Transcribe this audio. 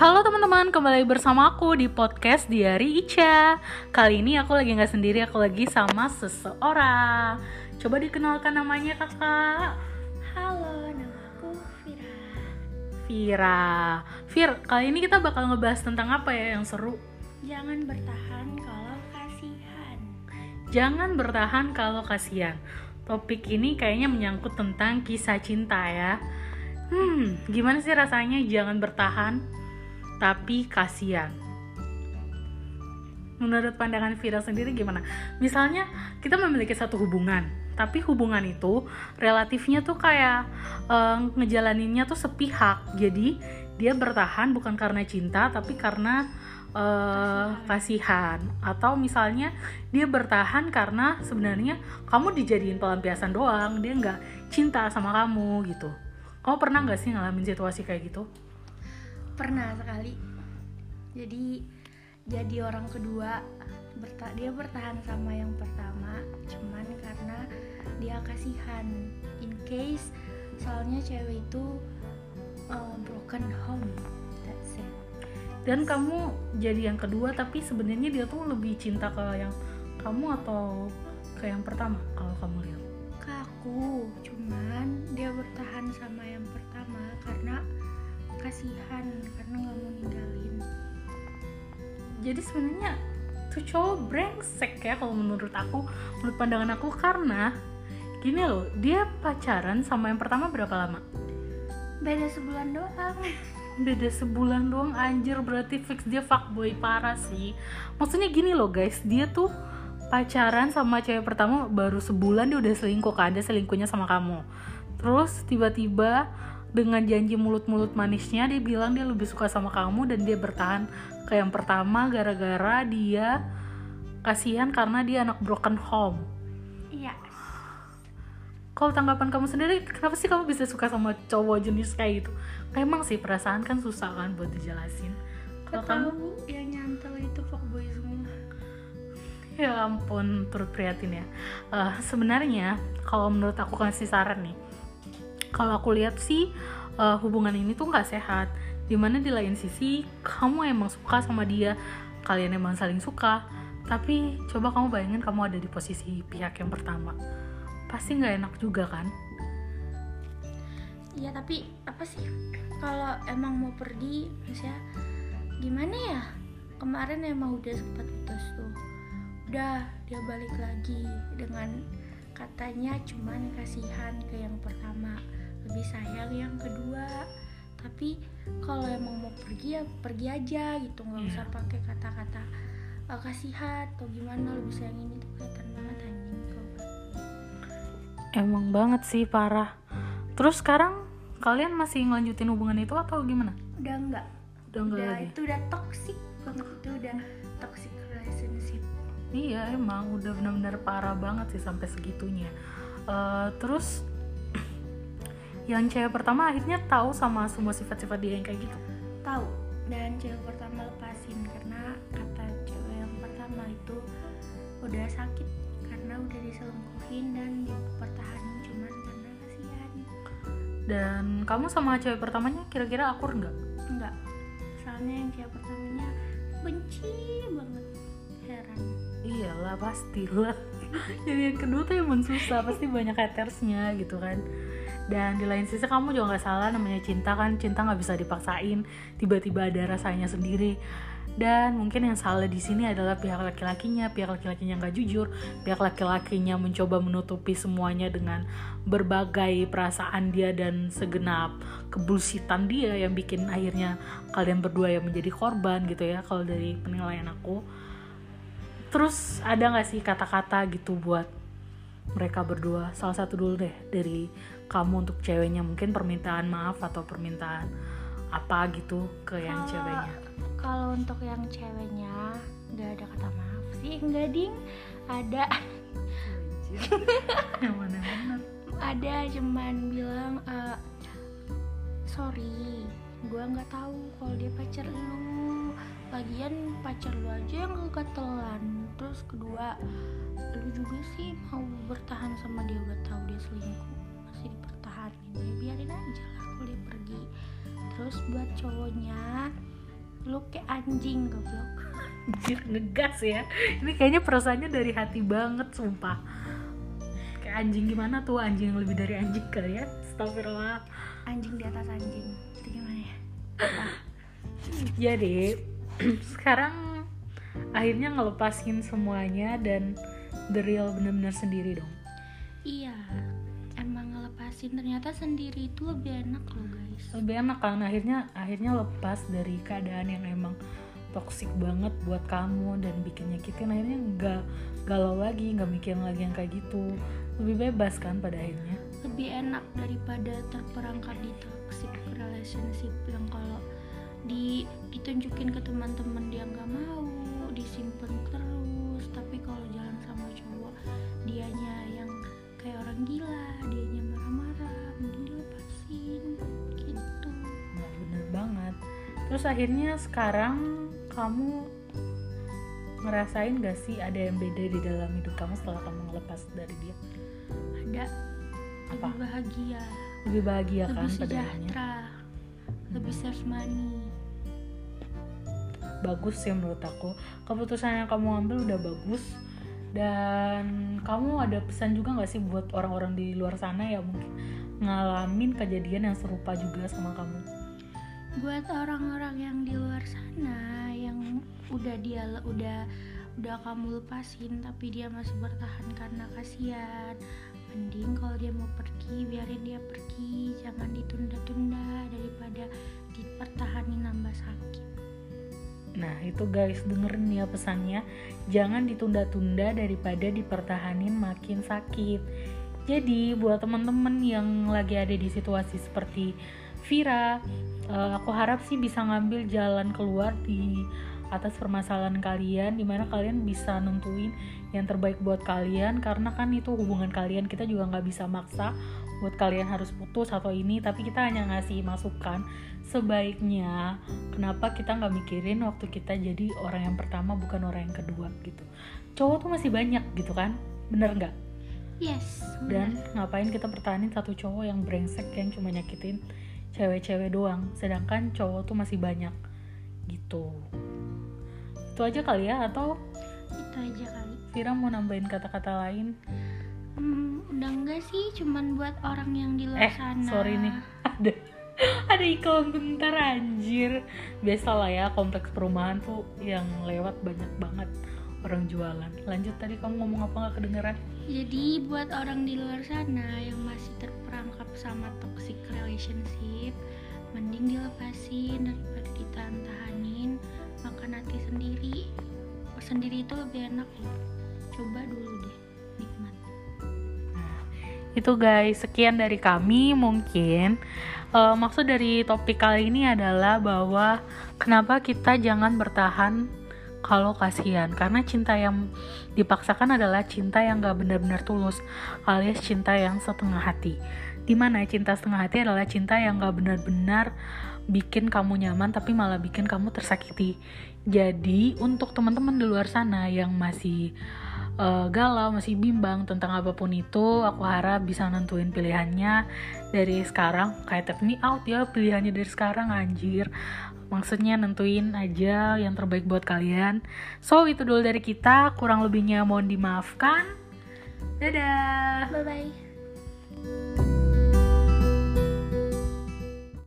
Halo teman-teman, kembali bersama aku di podcast Diari Ica. Kali ini aku lagi nggak sendiri, aku lagi sama seseorang. Coba dikenalkan namanya kakak. Halo, nama aku Vira. Vira Vir, kali ini kita bakal ngebahas tentang apa ya yang seru? Jangan bertahan kalau kasihan. Jangan bertahan kalau kasihan. Topik ini kayaknya menyangkut tentang kisah cinta ya. Hmm, gimana sih rasanya jangan bertahan tapi kasihan? Menurut pandangan Vira sendiri gimana? Misalnya kita memiliki satu hubungan, tapi hubungan itu relatifnya tuh kayak eh, ngejalaninnya tuh sepihak. Jadi dia bertahan bukan karena cinta, tapi karena eh, kasihan. Atau misalnya dia bertahan karena sebenarnya kamu dijadiin pelampiasan doang, dia nggak cinta sama kamu gitu. Kamu pernah nggak sih ngalamin situasi kayak gitu? Pernah sekali. Jadi jadi orang kedua berta dia bertahan sama yang pertama cuman karena dia kasihan in case soalnya cewek itu uh, broken home that's it Dan kamu jadi yang kedua, tapi sebenarnya dia tuh lebih cinta ke yang kamu atau ke yang pertama kalau kamu lihat? ke aku cuman dia bertahan sama yang pertama karena kasihan karena nggak mau ninggalin. Jadi sebenarnya tuh cowok brengsek ya kalau menurut aku, menurut pandangan aku karena gini loh, dia pacaran sama yang pertama berapa lama? beda sebulan doang. Beda sebulan doang anjir berarti fix dia fuckboy parah sih. Maksudnya gini loh guys dia tuh pacaran sama cewek pertama baru sebulan dia udah selingkuh kan dia selingkuhnya sama kamu. Terus tiba-tiba dengan janji mulut-mulut manisnya dia bilang dia lebih suka sama kamu dan dia bertahan. Ke yang pertama gara-gara dia kasihan karena dia anak broken home. Iya. Kalau tanggapan kamu sendiri kenapa sih kamu bisa suka sama cowok jenis kayak gitu? Kayak emang sih perasaan kan susah kan buat dijelasin. Kalau kamu? tahu yang nyantel itu fuckboy semua. Ya ampun turut prihatin ya. Eh, sebenarnya kalau menurut aku kasih saran nih kalau aku lihat sih eh, hubungan ini tuh nggak sehat. Di mana di lain sisi kamu emang suka sama dia kalian emang saling suka. Tapi coba kamu bayangin kamu ada di posisi pihak yang pertama. Pasti nggak enak juga kan? Iya tapi apa sih? Kalau emang mau pergi misalnya gimana ya? Kemarin emang udah sempat putus tuh. Udah dia balik lagi dengan katanya cuman kasihan ke yang pertama lebih sayang yang kedua. Tapi kalau emang mau pergi ya pergi aja gitu nggak Iya. usah pakai kata-kata "Eh, kasihan atau gimana lebih sayang ini tuh kelihatan banget anjing kalau emang banget sih parah. Terus sekarang kalian masih ngelanjutin hubungan itu atau gimana? Udah enggak udah enggak udah lagi? itu udah toxic banget itu udah toxic relationship. Iya emang udah benar-benar parah banget sih sampai segitunya. Eh, terus yang cewek pertama akhirnya tahu sama semua sifat-sifat dia yang kayak gitu. tahu dan cewek pertama lepasin karena kata cewek yang pertama itu udah sakit karena udah diselingkuhin dan dipertahanin cuman karena kasihan Dan kamu sama cewek pertamanya kira-kira akur nggak? enggak soalnya yang cewek pertamanya benci banget heran Iyalah pastilah. Jadi yang kedua tuh emang susah pasti banyak hatersnya gitu kan. Dan di lain sisi kamu juga nggak salah namanya cinta kan cinta nggak bisa dipaksain. Tiba-tiba ada rasanya sendiri. Dan mungkin yang salah di sini adalah pihak laki-lakinya. Pihak laki-lakinya nggak jujur. Pihak laki-lakinya mencoba menutupi semuanya dengan berbagai perasaan dia dan segenap kebulsitan dia yang bikin akhirnya kalian berdua yang menjadi korban gitu ya kalau dari penilaian aku terus ada nggak sih kata-kata gitu buat mereka berdua? Salah satu dulu deh dari kamu untuk ceweknya. Mungkin permintaan maaf atau permintaan apa gitu ke yang Kalau- ceweknya? kalau untuk yang ceweknya nggak ada kata maaf sih. Enggak ding. Ada. Yang mana ada cuman bilang eh, sorry gua nggak tahu kalau dia pacar lu. Lagian pacar lu aja yang kegatelan terus kedua lu juga sih mau bertahan sama dia udah tahu dia selingkuh. Masih dipertahanin ya biarin aja lah kalau dia pergi. Terus buat cowoknya lu kayak anjing goblok. Anjir ngegas ya. Ini kayaknya perasaannya dari hati banget sumpah. Kayak anjing gimana tuh? Anjing yang lebih dari anjing kali ya? Astagfirullah. Anjing di atas anjing. Itu gimana Jadi sekarang akhirnya ngelepasin semuanya dan the real bener-bener sendiri dong. Iya emang ngelepasin. Ternyata sendiri itu lebih enak loh guys. Lebih enak kan? Akhirnya akhirnya lepas dari keadaan yang emang toksik banget buat kamu dan bikin nyakitin. Akhirnya nggak galau lagi nggak mikirin lagi yang kayak gitu. Lebih bebas kan pada akhirnya? Lebih enak daripada terperangkap di relationship yang kalau di ditunjukin ke teman-teman dia nggak mau disimpan terus tapi kalau jalan sama cowok dianya yang kayak orang gila dianya marah-marah mending dilepasin gitu Nah, bener banget. Terus akhirnya sekarang kamu ngerasain gak sih ada yang beda di dalam hidup kamu setelah kamu ngelepas dari dia? ada Apa? lebih bahagia Lebih bahagia kan lebih akhirnya? sejahtera lebih save money Bagus sih menurut aku. Keputusan yang kamu ambil udah bagus. Dan kamu ada pesan juga gak sih buat orang-orang di luar sana yang mungkin ngalamin kejadian yang serupa juga sama kamu? buat orang-orang yang di luar sana yang udah dia udah udah kamu lepasin tapi dia masih bertahan karena kasihan mending kalau dia mau pergi biarin dia pergi jangan ditunda-tunda itu guys. Dengerin ya pesannya. Jangan ditunda-tunda daripada dipertahanin makin sakit. Jadi buat teman-teman yang lagi ada di situasi seperti Vira eh, Aku harap sih bisa ngambil jalan keluar di atas permasalahan kalian Di mana kalian bisa nentuin yang terbaik buat kalian. Karena kan itu hubungan kalian kita juga nggak bisa maksa buat kalian harus putus atau ini tapi kita hanya ngasih masukan. Sebaiknya kenapa kita nggak mikirin waktu kita jadi orang yang pertama bukan orang yang kedua gitu. Cowok tuh masih banyak gitu kan? Bener nggak? Yes dan benar. ngapain kita pertahanin satu cowok yang brengsek yang cuma nyakitin cewek-cewek doang sedangkan cowok tuh masih banyak gitu. Itu aja kali ya atau itu aja kali. Vira mau nambahin kata-kata lain Hmm, udah enggak sih cuman buat orang yang di luar eh sana sorry nih ada ada iklan bentar anjir biasa lah ya kompleks perumahan tuh yang lewat banyak banget orang jualan lanjut tadi kamu ngomong apa nggak kedengeran Jadi buat orang di luar sana yang masih terperangkap sama toxic relationship, mending dilepasin daripada ditahan-tahanin, makan hati sendiri. Sendiri itu lebih enak loh. Coba dulu deh. Itu guys. Sekian dari kami mungkin. Eh, maksud dari topik kali ini adalah bahwa kenapa kita jangan bertahan kalau kasihan? Karena cinta yang dipaksakan adalah cinta yang gak benar-benar tulus alias cinta yang setengah hati. Di mana cinta setengah hati adalah cinta yang gak benar-benar bikin kamu nyaman tapi malah bikin kamu tersakiti jadi untuk teman-teman di luar sana yang masih eh, galau, masih bimbang tentang apa pun itu, aku harap bisa nentuin pilihannya dari sekarang. Kayak take me out ya pilihannya dari sekarang anjir. Maksudnya nentuin aja yang terbaik buat kalian. So itu dulu dari kita, kurang lebihnya mohon dimaafkan. Dadah. Bye bye.